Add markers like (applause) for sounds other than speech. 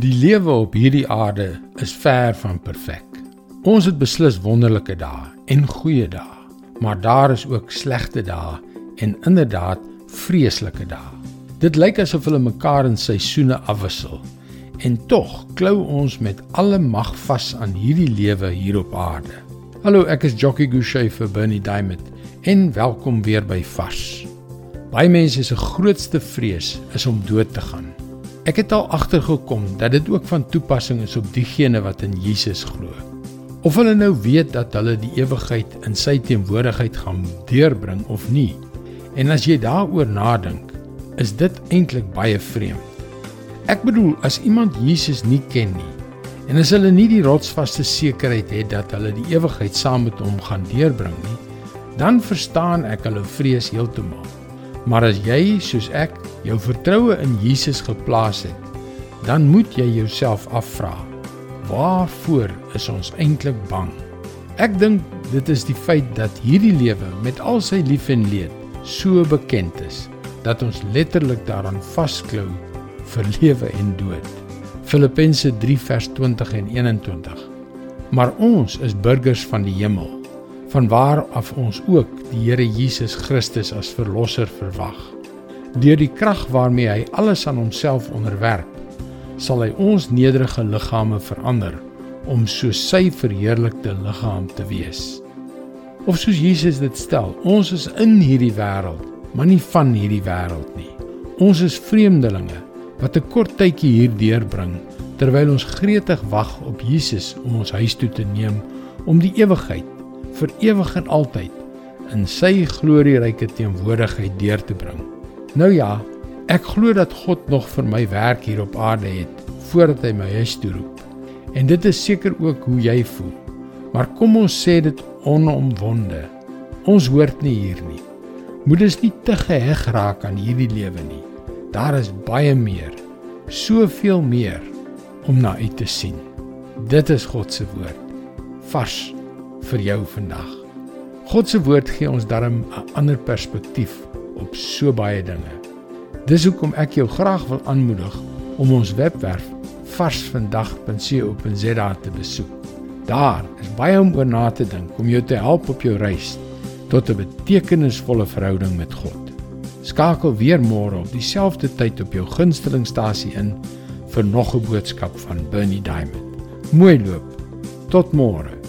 Die lewe op hierdie aarde is ver van perfek. Ons het beslis wonderlike dae en goeie dae, maar daar is ook slegte dae en inderdaad vreeslike dae. Dit lyk asof hulle mekaar in seisoene afwissel. En tog klou ons met alle mag vas aan hierdie lewe hier op aarde. Hallo, ek is Jockey Gouchee vir Bernie Diamond en welkom weer by Vars. Baie mense se grootste vrees is om dood te gaan. Ek het al agtergekom dat dit ook van toepassing is op diegene wat in Jesus glo. Of hulle nou weet dat hulle die ewigheid in sy teenwoordigheid gaan deurbring of nie. En as jy daaroor nadink, is dit eintlik baie vreemd. Ek bedoel, as iemand Jesus nie ken nie en as hulle nie die rotsvaste sekerheid het dat hulle die ewigheid saam met hom gaan deurbring nie, dan verstaan ek hulle vrees heeltemal. Maar as jy soos ek jou vertroue in Jesus geplaas het, dan moet jy jouself afvra: Waarvoor is ons eintlik bang? Ek dink dit is die feit dat hierdie lewe met al sy lief en leed so bekend is dat ons letterlik daaraan vasklou vir (laughs) lewe en dood. Filippense 3 vers 20 en 21. Maar ons is burgers van die hemel vanwaar af ons ook die Here Jesus Christus as verlosser verwag. Deur die krag waarmee hy alles aan homself onderwerp, sal hy ons nederige liggame verander om so sy verheerlikte liggaam te wees. Of soos Jesus dit stel, ons is in hierdie wêreld, maar nie van hierdie wêreld nie. Ons is vreemdelinge wat 'n kort tydjie hier deurbring terwyl ons gretig wag op Jesus om ons huis toe te neem om die ewigheid vir ewig en altyd in sy glorieryke teenwoordigheid deur te bring. Nou ja, ek glo dat God nog vir my werk hier op aarde het voordat hy my huis toe roep. En dit is seker ook hoe jy voel. Maar kom ons sê dit onomwonde. Ons hoort nie hier nie. Moet ons nie te geheg raak aan hierdie lewe nie. Daar is baie meer, soveel meer om na uit te sien. Dit is God se woord. Vars vir jou vandag. God se woord gee ons darm 'n ander perspektief op so baie dinge. Dis hoekom ek jou graag wil aanmoedig om ons webwerf varsvandag.co.za te besoek. Daar is baie om oor na te dink om jou te help op jou reis tot 'n betekenisvolle verhouding met God. Skakel weer môre op dieselfde tyd op jou gunstelingstasie in vir nog 'n boodskap van Bernie Diamond. Mooi loop. Tot môre.